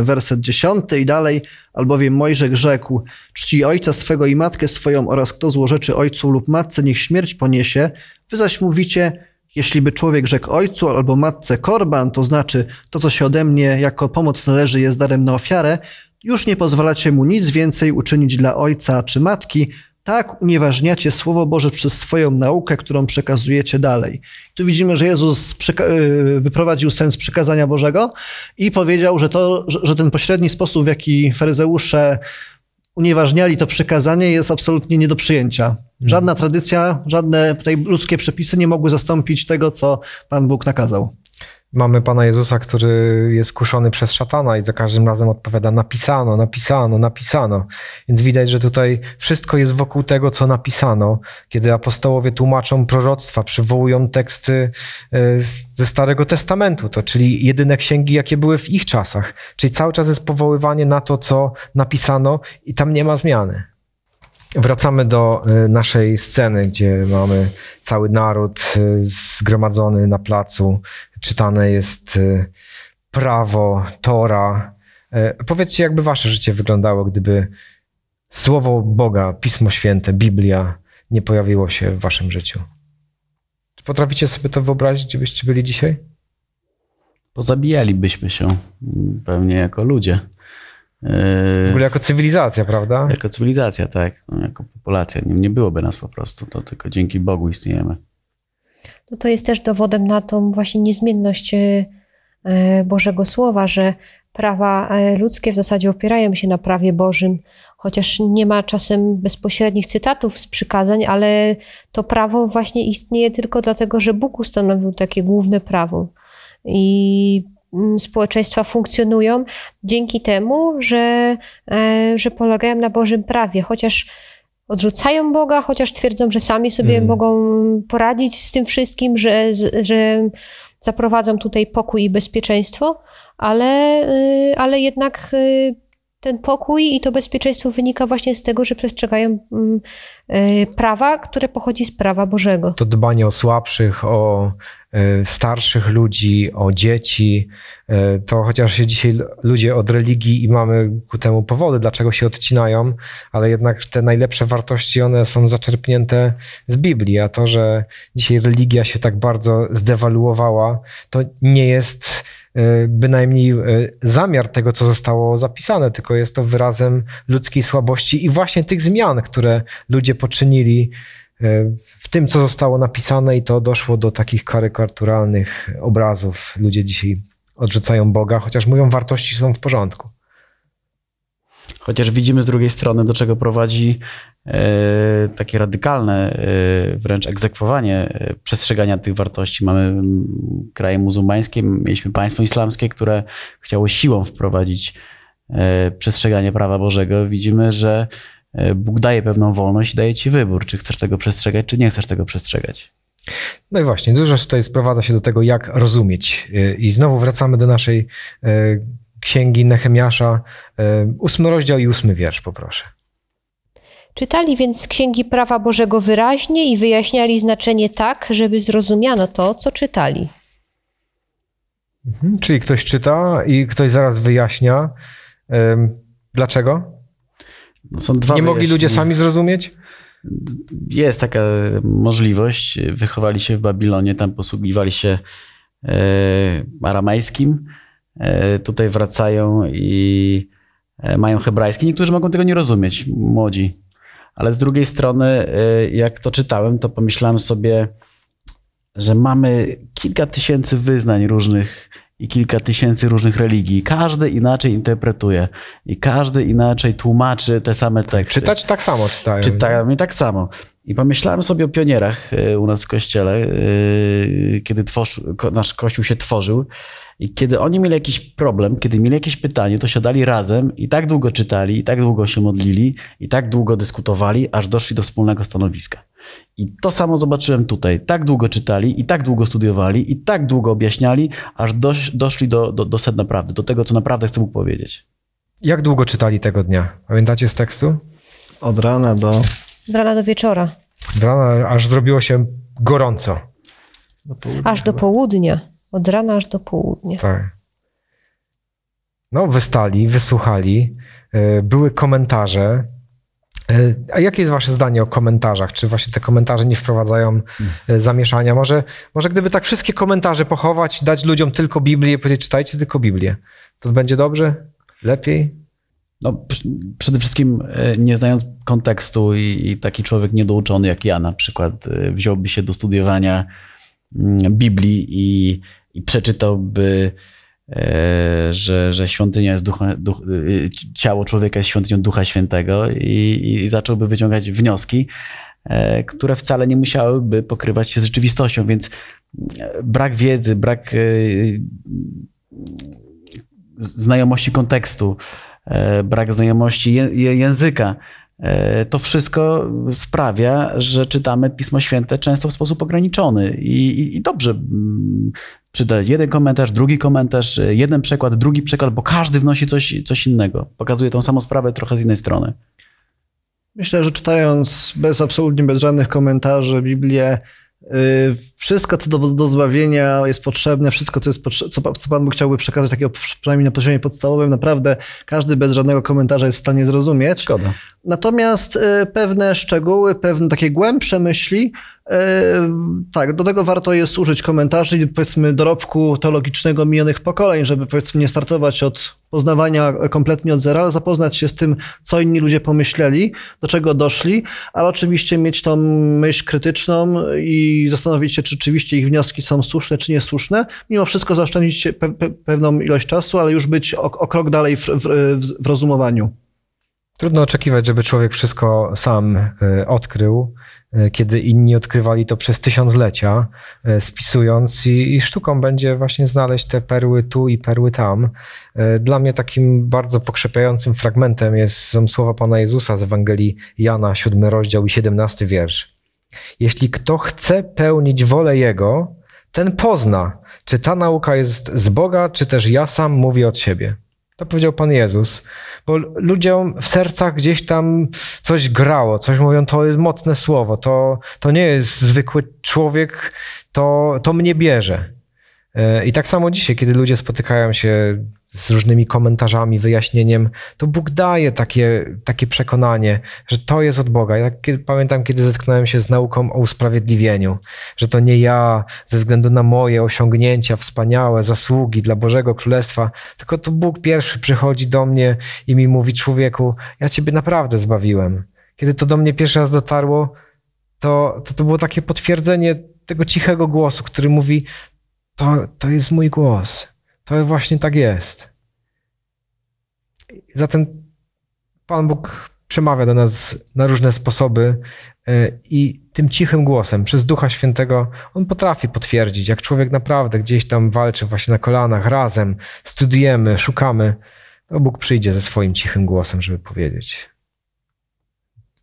werset 10 i dalej, albowiem Mojżek rzekł, czci ojca swego i matkę swoją oraz kto złorzeczy ojcu lub matce, niech śmierć poniesie. Wy zaś mówicie, jeśli by człowiek rzekł ojcu albo matce korban, to znaczy to, co się ode mnie jako pomoc należy, jest darem na ofiarę, już nie pozwalacie mu nic więcej uczynić dla ojca czy matki, tak unieważniacie Słowo Boże przez swoją naukę, którą przekazujecie dalej. Tu widzimy, że Jezus wyprowadził sens przykazania Bożego i powiedział, że, to, że ten pośredni sposób, w jaki faryzeusze unieważniali to przykazanie, jest absolutnie nie do przyjęcia. Żadna tradycja, żadne tutaj ludzkie przepisy nie mogły zastąpić tego, co Pan Bóg nakazał.
Mamy Pana Jezusa, który jest kuszony przez szatana i za każdym razem odpowiada napisano, napisano, napisano. Więc widać, że tutaj wszystko jest wokół tego, co napisano. Kiedy apostołowie tłumaczą proroctwa, przywołują teksty e, ze Starego Testamentu, to czyli jedyne księgi, jakie były w ich czasach. Czyli cały czas jest powoływanie na to, co napisano i tam nie ma zmiany. Wracamy do e, naszej sceny, gdzie mamy cały naród e, zgromadzony na placu. Czytane jest e, prawo, Tora. Powiedzcie, jakby wasze życie wyglądało, gdyby słowo Boga, Pismo Święte, Biblia nie pojawiło się w waszym życiu. Czy potraficie sobie to wyobrazić, gdzie byście byli dzisiaj?
Pozabijalibyśmy się pewnie jako ludzie. e,
W ogóle jako cywilizacja, prawda?
jako cywilizacja, tak, no, jako populacja. Nie, nie byłoby nas po prostu, to tylko dzięki Bogu istniejemy.
No to jest też dowodem na tą właśnie niezmienność e, e, Bożego Słowa, że prawa e, ludzkie w zasadzie opierają się na prawie Bożym, chociaż nie ma czasem bezpośrednich cytatów z przykazań, ale to prawo właśnie istnieje tylko dlatego, że Bóg ustanowił takie główne prawo. I mm, społeczeństwa funkcjonują dzięki temu, że, że polegają na Bożym prawie, chociaż odrzucają Boga, chociaż twierdzą, że sami sobie
Mhm.
mogą poradzić z tym wszystkim, że, że zaprowadzą tutaj pokój i bezpieczeństwo, ale, y, ale jednak y, ten pokój i to bezpieczeństwo wynika właśnie z tego, że przestrzegają mm, y, prawa, które pochodzi z prawa Bożego.
To dbanie o słabszych, o e, starszych ludzi, o dzieci. E, To chociaż się dzisiaj ludzie od religii i mamy ku temu powody, dlaczego się odcinają, ale jednak te najlepsze wartości, one są zaczerpnięte z Biblii, a to, że dzisiaj religia się tak bardzo zdewaluowała, to nie jest e, bynajmniej e, zamiar tego, co zostało zapisane, tylko jest to wyrazem ludzkiej słabości i właśnie tych zmian, które ludzie poczynili e, w tym, co zostało napisane, i to doszło do takich karykaturalnych obrazów. Ludzie dzisiaj odrzucają Boga, chociaż mówią, wartości są w porządku.
Chociaż widzimy z drugiej strony, do czego prowadzi e, takie radykalne e, wręcz egzekwowanie e, przestrzegania tych wartości. Mamy kraje muzułmańskie, mieliśmy państwo islamskie, które chciało siłą wprowadzić przestrzeganie prawa Bożego. Widzimy, że Bóg daje pewną wolność i daje ci wybór, czy chcesz tego przestrzegać, czy nie chcesz tego przestrzegać.
No i właśnie, dużo tutaj sprowadza się do tego, jak rozumieć. I znowu wracamy do naszej księgi Nehemiasza, e, ósmy rozdział i ósmy wiersz, poproszę.
Czytali więc Księgi Prawa Bożego wyraźnie i wyjaśniali znaczenie tak, żeby zrozumiano to, co czytali.
Mhm, Czyli ktoś czyta i ktoś zaraz wyjaśnia. Dlaczego?
No, są dwa
Nie mogli ludzie sami zrozumieć?
Jest taka możliwość. Wychowali się w Babilonie, tam posługiwali się e, aramejskim. E, tutaj wracają i e, mają hebrajski. Niektórzy mogą tego nie rozumieć, młodzi. Ale z drugiej strony, e, jak to czytałem, to pomyślałem sobie, że mamy kilka tysięcy wyznań różnych i kilka tysięcy różnych religii. Każdy inaczej interpretuje i każdy inaczej tłumaczy te same teksty.
Czytać tak samo czytają.
Czytałem i tak samo. I pomyślałem sobie o pionierach u nas w kościele, kiedy nasz kościół się tworzył. I kiedy oni mieli jakiś problem, kiedy mieli jakieś pytanie, to siadali razem i tak długo czytali, i tak długo się modlili, i tak długo dyskutowali, aż doszli do wspólnego stanowiska. I to samo zobaczyłem tutaj. Tak długo czytali, i tak długo studiowali, i tak długo objaśniali, aż dosz, doszli do, do, do sedna prawdy, do tego, co naprawdę chce Bóg powiedzieć.
Jak długo czytali tego dnia? Pamiętacie z tekstu?
Od rana do,
Z rana do wieczora,
Z rana aż zrobiło się gorąco.
do
aż do południa. Od rana aż do południa.
Tak. No, wystali, wysłuchali, e, były komentarze. E, A jakie jest wasze zdanie o komentarzach? Czy właśnie te komentarze nie wprowadzają e, zamieszania? Może, może gdyby tak wszystkie komentarze pochować, dać ludziom tylko Biblię i powiedzieć, czytajcie tylko Biblię, to będzie dobrze? Lepiej?
No, pr- przede wszystkim nie znając kontekstu i, i taki człowiek niedouczony jak ja na przykład wziąłby się do studiowania mm, Biblii i, i przeczytałby, e, że, że świątynia jest ducha, duch, e, ciało człowieka jest świątynią Ducha Świętego i, i zacząłby wyciągać wnioski, e, które wcale nie musiałyby pokrywać się z rzeczywistością, więc brak wiedzy, brak znajomości kontekstu, brak znajomości języka. E, To wszystko sprawia, że czytamy Pismo Święte często w sposób ograniczony i, i, dobrze mm, czytać jeden komentarz, drugi komentarz, e, jeden przekład, drugi przekład, bo każdy wnosi coś, coś innego. Pokazuje tą samą sprawę trochę z innej strony.
Myślę, że czytając bez absolutnie bez żadnych komentarzy Biblię, y, wszystko co do, do zbawienia jest potrzebne, wszystko co, jest co, co Pan Bóg chciałby przekazać, takiego przynajmniej na poziomie podstawowym, naprawdę każdy bez żadnego komentarza jest w stanie zrozumieć.
Szkoda.
Natomiast y, pewne szczegóły, pewne takie głębsze myśli, y, tak, do tego warto jest użyć komentarzy i powiedzmy dorobku teologicznego minionych pokoleń, żeby powiedzmy nie startować od poznawania kompletnie od zera, zapoznać się z tym, co inni ludzie pomyśleli, do czego doszli, ale oczywiście mieć tą myśl krytyczną i zastanowić się, czy rzeczywiście ich wnioski są słuszne, czy niesłuszne. Mimo wszystko zaoszczędzić pe pe pewną ilość czasu, ale już być o, o krok dalej w, w, w rozumowaniu.
Trudno oczekiwać, żeby człowiek wszystko sam y, odkrył, y, kiedy inni odkrywali to przez tysiąclecia, y, spisując, i, i, sztuką będzie właśnie znaleźć te perły tu i perły tam. Dla mnie takim bardzo pokrzepiającym fragmentem jest, są słowa Pana Jezusa z Ewangelii Jana, 7 rozdział i 17 wiersz. Jeśli kto chce pełnić wolę Jego, ten pozna, czy ta nauka jest z Boga, czy też ja sam mówię od siebie. To powiedział Pan Jezus, bo ludziom w sercach gdzieś tam coś grało, coś mówią, to jest mocne słowo, to, to nie jest zwykły człowiek, to, to mnie bierze. E, I tak samo dzisiaj, kiedy ludzie spotykają się z różnymi komentarzami, wyjaśnieniem, to Bóg daje takie, takie przekonanie, że to jest od Boga. Ja kiedy, pamiętam, kiedy zetknąłem się z nauką o usprawiedliwieniu, że to nie ja ze względu na moje osiągnięcia, wspaniałe zasługi dla Bożego Królestwa, tylko to Bóg pierwszy przychodzi do mnie i mi mówi: Człowieku, ja Ciebie naprawdę zbawiłem. Kiedy to do mnie pierwszy raz dotarło, to, to, to było takie potwierdzenie tego cichego głosu, który mówi: To, to jest mój głos to właśnie tak jest. Zatem Pan Bóg przemawia do nas na różne sposoby e, i tym cichym głosem, przez Ducha Świętego, On potrafi potwierdzić, jak człowiek naprawdę gdzieś tam walczy właśnie na kolanach, razem, studiujemy, szukamy, to Bóg przyjdzie ze swoim cichym głosem, żeby powiedzieć.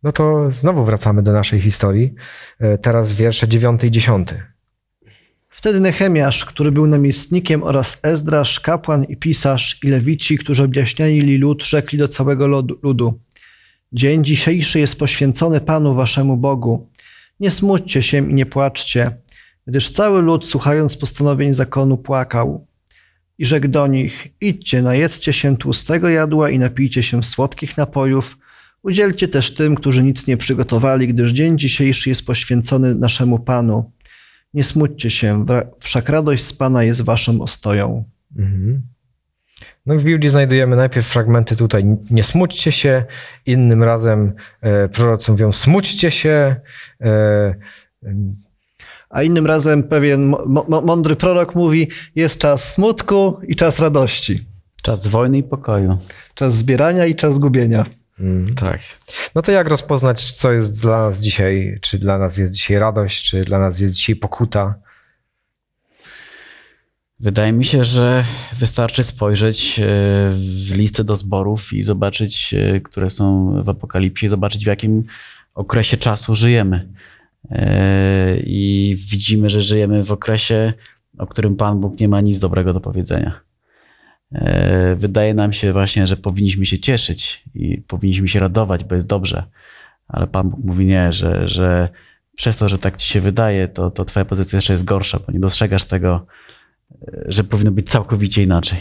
No to znowu wracamy do naszej historii. E, teraz wiersze 9 i 10.
Wtedy Nehemiasz, który był namiestnikiem oraz Ezdrasz, kapłan i pisarz i lewici, którzy objaśniali lud, rzekli do całego ludu. Dzień dzisiejszy jest poświęcony Panu waszemu Bogu. Nie smućcie się i nie płaczcie, gdyż cały lud, słuchając postanowień zakonu, płakał. I rzekł do nich, idźcie, najedzcie się tłustego jadła i napijcie się słodkich napojów, udzielcie też tym, którzy nic nie przygotowali, gdyż dzień dzisiejszy jest poświęcony naszemu Panu. Nie smućcie się, wszak radość z Pana jest waszą ostoją. Mhm.
No w Biblii znajdujemy najpierw fragmenty tutaj, nie smućcie się, innym razem e, prorocy mówią, smućcie się. E,
a innym razem pewien mądry prorok mówi, jest czas smutku i czas radości.
Czas wojny i pokoju.
Czas zbierania i czas gubienia.
Mm, tak. No to jak rozpoznać, co jest dla nas dzisiaj? Czy dla nas jest dzisiaj radość, czy dla nas jest dzisiaj pokuta?
Wydaje mi się, że wystarczy spojrzeć e, w listę do zborów i zobaczyć, e, które są w Apokalipsie, zobaczyć w jakim okresie czasu żyjemy. E, I widzimy, że żyjemy w okresie, o którym Pan Bóg nie ma nic dobrego do powiedzenia. E, wydaje nam się właśnie, że powinniśmy się cieszyć i powinniśmy się radować, bo jest dobrze. Ale Pan Bóg mówi nie, że, że przez to, że tak ci się wydaje, to, to twoja pozycja jeszcze jest gorsza, bo nie dostrzegasz tego, e, że powinno być całkowicie inaczej.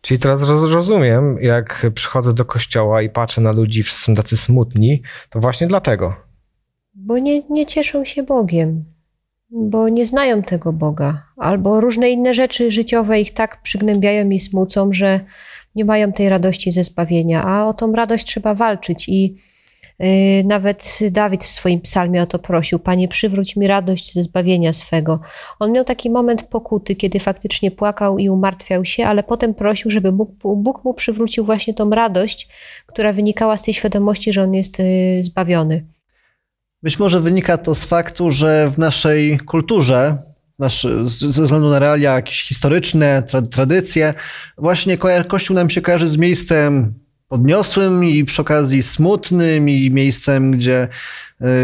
Czyli teraz rozumiem, jak przychodzę do kościoła i patrzę na ludzi, wszyscy są tacy smutni, to właśnie dlatego.
Bo nie, nie cieszą się Bogiem bo nie znają tego Boga, albo różne inne rzeczy życiowe ich tak przygnębiają i smucą, że nie mają tej radości ze zbawienia, a o tą radość trzeba walczyć i yy, nawet Dawid w swoim psalmie o to prosił: Panie, przywróć mi radość ze zbawienia swego. On miał taki moment pokuty, kiedy faktycznie płakał i umartwiał się, ale potem prosił, żeby Bóg, Bóg mu przywrócił właśnie tą radość, która wynikała z tej świadomości, że on jest yy, zbawiony.
Być może wynika to z faktu, że w naszej kulturze, ze względu na realia jakieś historyczne, tra, tradycje, właśnie Kościół nam się kojarzy z miejscem podniosłym i przy okazji smutnym i miejscem, gdzie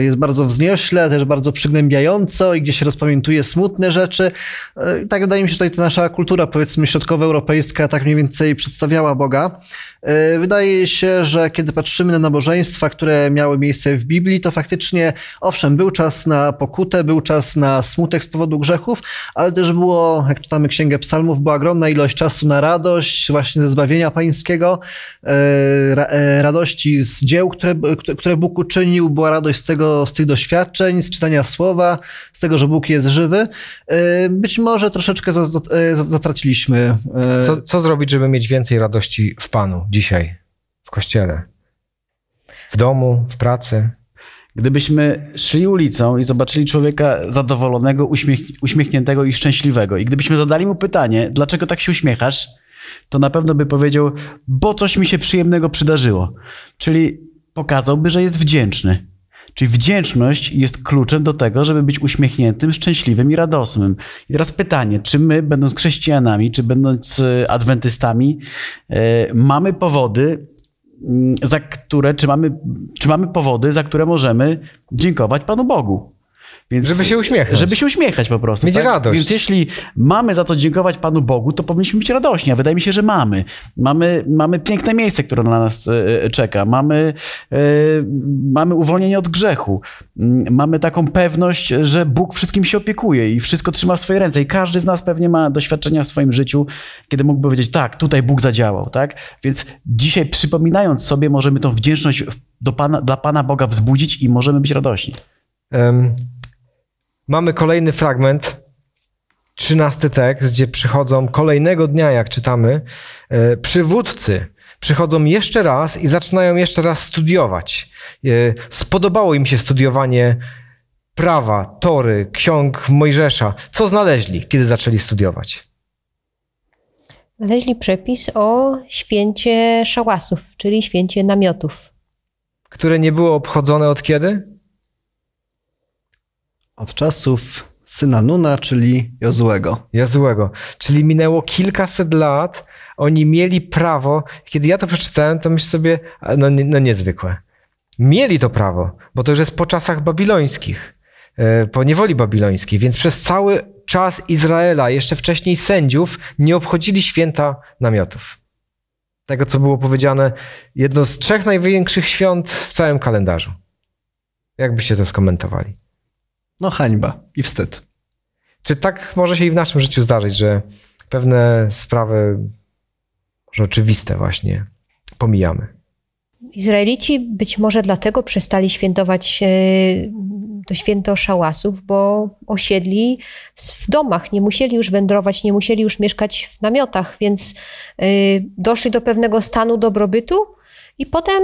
jest bardzo wzniośle, też bardzo przygnębiająco i gdzie się rozpamiętuje smutne rzeczy. E, tak wydaje mi się, że tutaj ta nasza kultura, powiedzmy, środkowoeuropejska tak mniej więcej przedstawiała Boga. E, wydaje się, że kiedy patrzymy na nabożeństwa, które miały miejsce w Biblii, to faktycznie, owszem, był czas na pokutę, był czas na smutek z powodu grzechów, ale też było, jak czytamy Księgę Psalmów, była ogromna ilość czasu na radość, właśnie ze zbawienia pańskiego, radości z dzieł, które, które Bóg uczynił, była radość tego, z tych doświadczeń, z czytania słowa, z tego, że Bóg jest żywy, e, być może troszeczkę za- za- e, zatraciliśmy. e,
Co, co zrobić, żeby mieć więcej radości w Panu dzisiaj, w kościele, w domu, w pracy?
Gdybyśmy szli ulicą i zobaczyli człowieka zadowolonego, uśmiech, uśmiechniętego i szczęśliwego, i gdybyśmy zadali mu pytanie, dlaczego tak się uśmiechasz, to na pewno by powiedział, bo coś mi się przyjemnego przydarzyło. Czyli pokazałby, że jest wdzięczny. Czyli wdzięczność jest kluczem do tego, żeby być uśmiechniętym, szczęśliwym i radosnym. I teraz pytanie, czy my, będąc chrześcijanami, czy będąc e, adwentystami, e, mamy powody, mm, za które, czy mamy, czy mamy powody, za które możemy dziękować Panu Bogu. Więc,
Żeby się uśmiechnąć.
Żeby się uśmiechać po prostu.
Mieć
tak?
radość.
Więc jeśli mamy za co dziękować Panu Bogu, to powinniśmy być radośni, a wydaje mi się, że mamy. Mamy, mamy piękne miejsce, które na nas e, e, czeka. Mamy, e, mamy uwolnienie od grzechu. Mm, Mamy taką pewność, że Bóg wszystkim się opiekuje i wszystko trzyma w swojej ręce. I każdy z nas pewnie ma doświadczenia w swoim życiu, kiedy mógłby powiedzieć, tak, tutaj Bóg zadziałał, tak? Więc dzisiaj przypominając sobie, możemy tą wdzięczność do Pana, dla Pana Boga wzbudzić i możemy być radośni.
Em, mamy kolejny fragment, trzynasty tekst, gdzie przychodzą kolejnego dnia, jak czytamy, e, przywódcy. Przychodzą jeszcze raz i zaczynają jeszcze raz studiować. E, Spodobało im się studiowanie prawa, tory, ksiąg Mojżesza. Co znaleźli, kiedy zaczęli studiować?
Znaleźli przepis o święcie szałasów, czyli święcie namiotów.
Które nie było obchodzone od kiedy?
Od czasów syna Nuna, czyli Jozłego.
Jazłego. Czyli minęło kilkaset lat, oni mieli prawo. Kiedy ja to przeczytałem, to myślę sobie, no, no niezwykłe. Mieli to prawo, bo to już jest po czasach babilońskich, e, po niewoli babilońskiej, więc przez cały czas Izraela, jeszcze wcześniej sędziów, nie obchodzili święta namiotów. Tego, co było powiedziane, jedno z trzech największych świąt w całym kalendarzu. Jak byście to skomentowali?
No hańba i wstyd.
Czy tak może się i w naszym życiu zdarzyć, że pewne sprawy, może oczywiste właśnie, pomijamy?
Izraelici być może dlatego przestali świętować e, to święto szałasów, bo osiedli w, domach, nie musieli już wędrować, nie musieli już mieszkać w namiotach, więc e, doszli do pewnego stanu dobrobytu i potem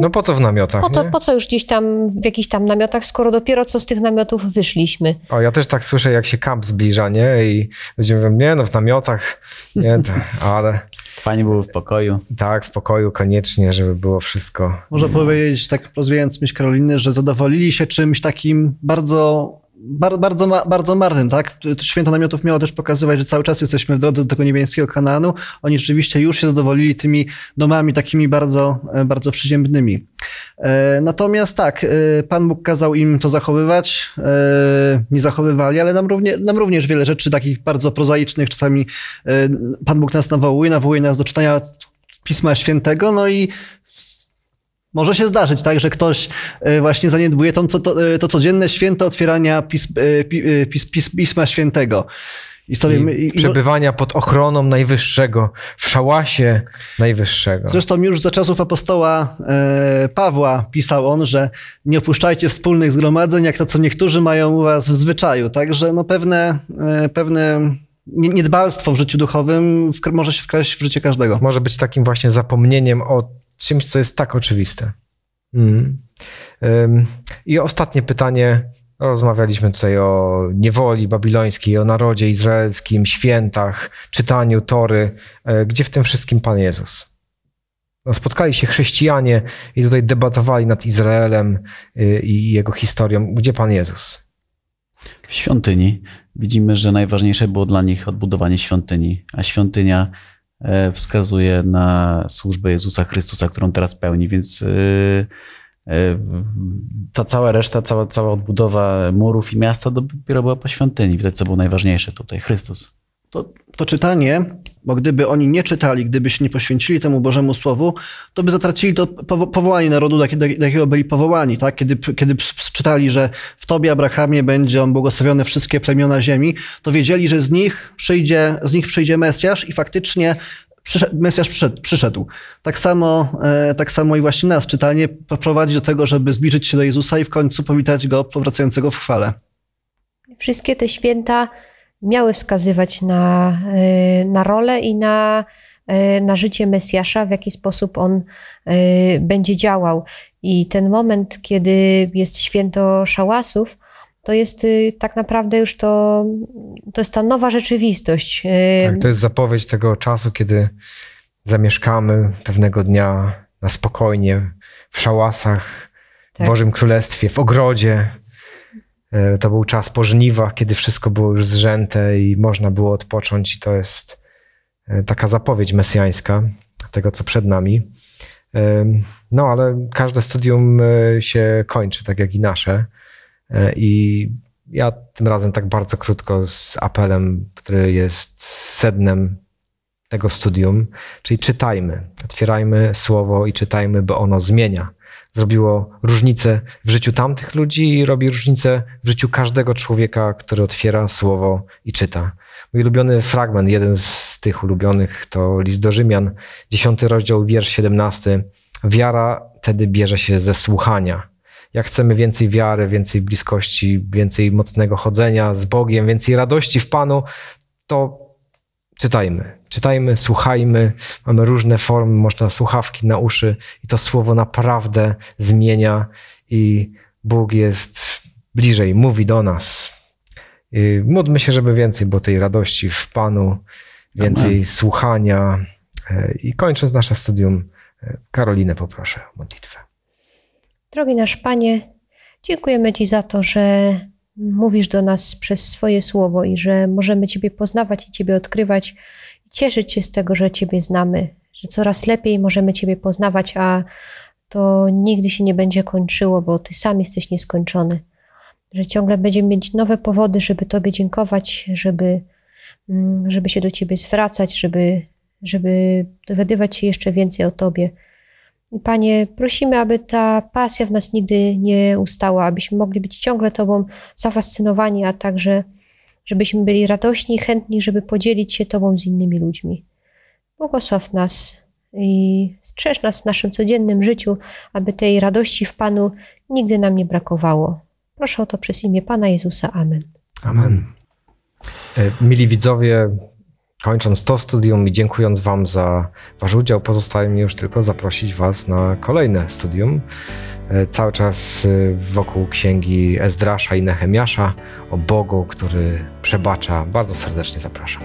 No po co w namiotach?
po, to,
nie?
po co już gdzieś tam w jakichś tam namiotach, skoro dopiero co z tych namiotów wyszliśmy.
O, ja też tak słyszę, jak się kamp zbliża, nie? I ludzie mówią, nie no, w namiotach, nie, to, (laughs) ale
Fajnie było w pokoju.
tak, w pokoju koniecznie, żeby było wszystko.
Można powiedzieć, tak rozwijając myśl Karoliny, że zadowolili się czymś takim bardzo, bar, bardzo, ma- bardzo marnym, tak? To Święto namiotów miało też pokazywać, że cały czas jesteśmy w drodze do tego niebiańskiego Kanaanu. Oni rzeczywiście już się zadowolili tymi domami takimi bardzo, e, bardzo przyziemnymi. E, Natomiast tak, e, Pan Bóg kazał im to zachowywać, nie zachowywali, ale nam, nam również wiele rzeczy takich bardzo prozaicznych czasami Pan Bóg nas nawołuje, nawołuje nas do czytania Pisma Świętego, no i może się zdarzyć, tak, że ktoś e, właśnie zaniedbuje to, to, to, to codzienne święto otwierania pism, e, pi- e, pis, pis, Pisma Świętego. I sobie
I przebywania pod ochroną Najwyższego, w szałasie Najwyższego.
Zresztą już za czasów apostoła e, Pawła pisał on, że nie opuszczajcie wspólnych zgromadzeń, jak to co niektórzy mają u was w zwyczaju. Także no pewne, e, pewne nie- niedbalstwo w życiu duchowym wkra- może się wkraść w życie każdego.
może być takim właśnie zapomnieniem o czymś, co jest tak oczywiste. Mm. I ostatnie pytanie. Rozmawialiśmy tutaj o niewoli babilońskiej, o narodzie izraelskim, świętach, czytaniu Tory. E, Gdzie w tym wszystkim Pan Jezus? No, spotkali się chrześcijanie i tutaj debatowali nad Izraelem y, i jego historią. Gdzie Pan Jezus?
W świątyni widzimy, że najważniejsze było dla nich odbudowanie świątyni, a świątynia wskazuje na służbę Jezusa Chrystusa, którą teraz pełni, więc e, e, ta cała reszta, cała, cała odbudowa murów i miasta dopiero była po świątyni. Widać, co było najważniejsze tutaj, Chrystus.
To, to czytanie, bo gdyby oni nie czytali, gdyby się nie poświęcili temu Bożemu Słowu, to by zatracili to powo- powołanie narodu, do jakiego- do jakiego byli powołani. Tak? Kiedy, kiedy czytali, że w Tobie, Abrahamie, będzie on błogosławione wszystkie plemiona ziemi, to wiedzieli, że z nich przyjdzie, z nich przyjdzie Mesjasz i faktycznie przyszedł, Mesjasz przyszedł, przyszedł. Tak samo, e, tak samo i właśnie nas czytanie prowadzi do tego, żeby zbliżyć się do Jezusa i w końcu powitać Go powracającego w chwale.
Wszystkie te święta miały wskazywać na, e, na rolę i na, e, na życie Mesjasza, w jaki sposób on e, będzie działał. I ten moment, kiedy jest święto szałasów, to jest y, tak naprawdę już to, to jest ta nowa rzeczywistość. Y,
Tak, to jest zapowiedź tego czasu, kiedy zamieszkamy pewnego dnia na spokojnie, w szałasach, w
Tak.
Bożym Królestwie, w ogrodzie. E, To był czas po żniwach, kiedy wszystko było już zrzęte i można było odpocząć. I to jest e, taka zapowiedź mesjańska tego, co przed nami. E, No, ale każde studium się kończy, tak jak i nasze. I ja tym razem tak bardzo krótko z apelem, który jest sednem tego studium, czyli czytajmy, otwierajmy słowo i czytajmy, bo ono zmienia. Zrobiło różnicę w życiu tamtych ludzi i robi różnicę w życiu każdego człowieka, który otwiera słowo i czyta. Mój ulubiony fragment, jeden z tych ulubionych, to list do Rzymian, 10 rozdział, wiersz 17. Wiara wtedy bierze się ze słuchania. Jak chcemy więcej wiary, więcej bliskości, więcej mocnego chodzenia z Bogiem, więcej radości w Panu, to czytajmy. Czytajmy, słuchajmy. Mamy różne formy, można słuchawki na uszy i to słowo naprawdę zmienia i Bóg jest bliżej, mówi do nas. I módlmy się, żeby więcej było tej radości w Panu, więcej
Amen.
słuchania. E, I kończąc nasze studium, e, Karolinę poproszę o modlitwę.
Drogi nasz Panie, dziękujemy Ci za to, że mówisz do nas przez swoje słowo i że możemy Ciebie poznawać i Ciebie odkrywać i cieszyć się z tego, że Ciebie znamy, że coraz lepiej możemy Ciebie poznawać, a to nigdy się nie będzie kończyło, bo Ty sam jesteś nieskończony. Że ciągle będziemy mieć nowe powody, żeby Tobie dziękować, żeby, mm, żeby się do Ciebie zwracać, żeby, żeby dowiadywać się jeszcze więcej o Tobie. Panie, prosimy, aby ta pasja w nas nigdy nie ustała, abyśmy mogli być ciągle Tobą zafascynowani, a także żebyśmy byli radośni i chętni, żeby podzielić się Tobą z innymi ludźmi. Błogosław nas i strzeż nas w naszym codziennym życiu, aby tej radości w Panu nigdy nam nie brakowało. Proszę o to przez imię Pana Jezusa. Amen.
Amen. E, Mili widzowie, kończąc to studium i dziękując Wam za Wasz udział, pozostaje mi już tylko zaprosić Was na kolejne studium. E, Cały czas e, wokół księgi Ezdrasza i Nehemiasza o Bogu, który przebacza. Bardzo serdecznie zapraszam.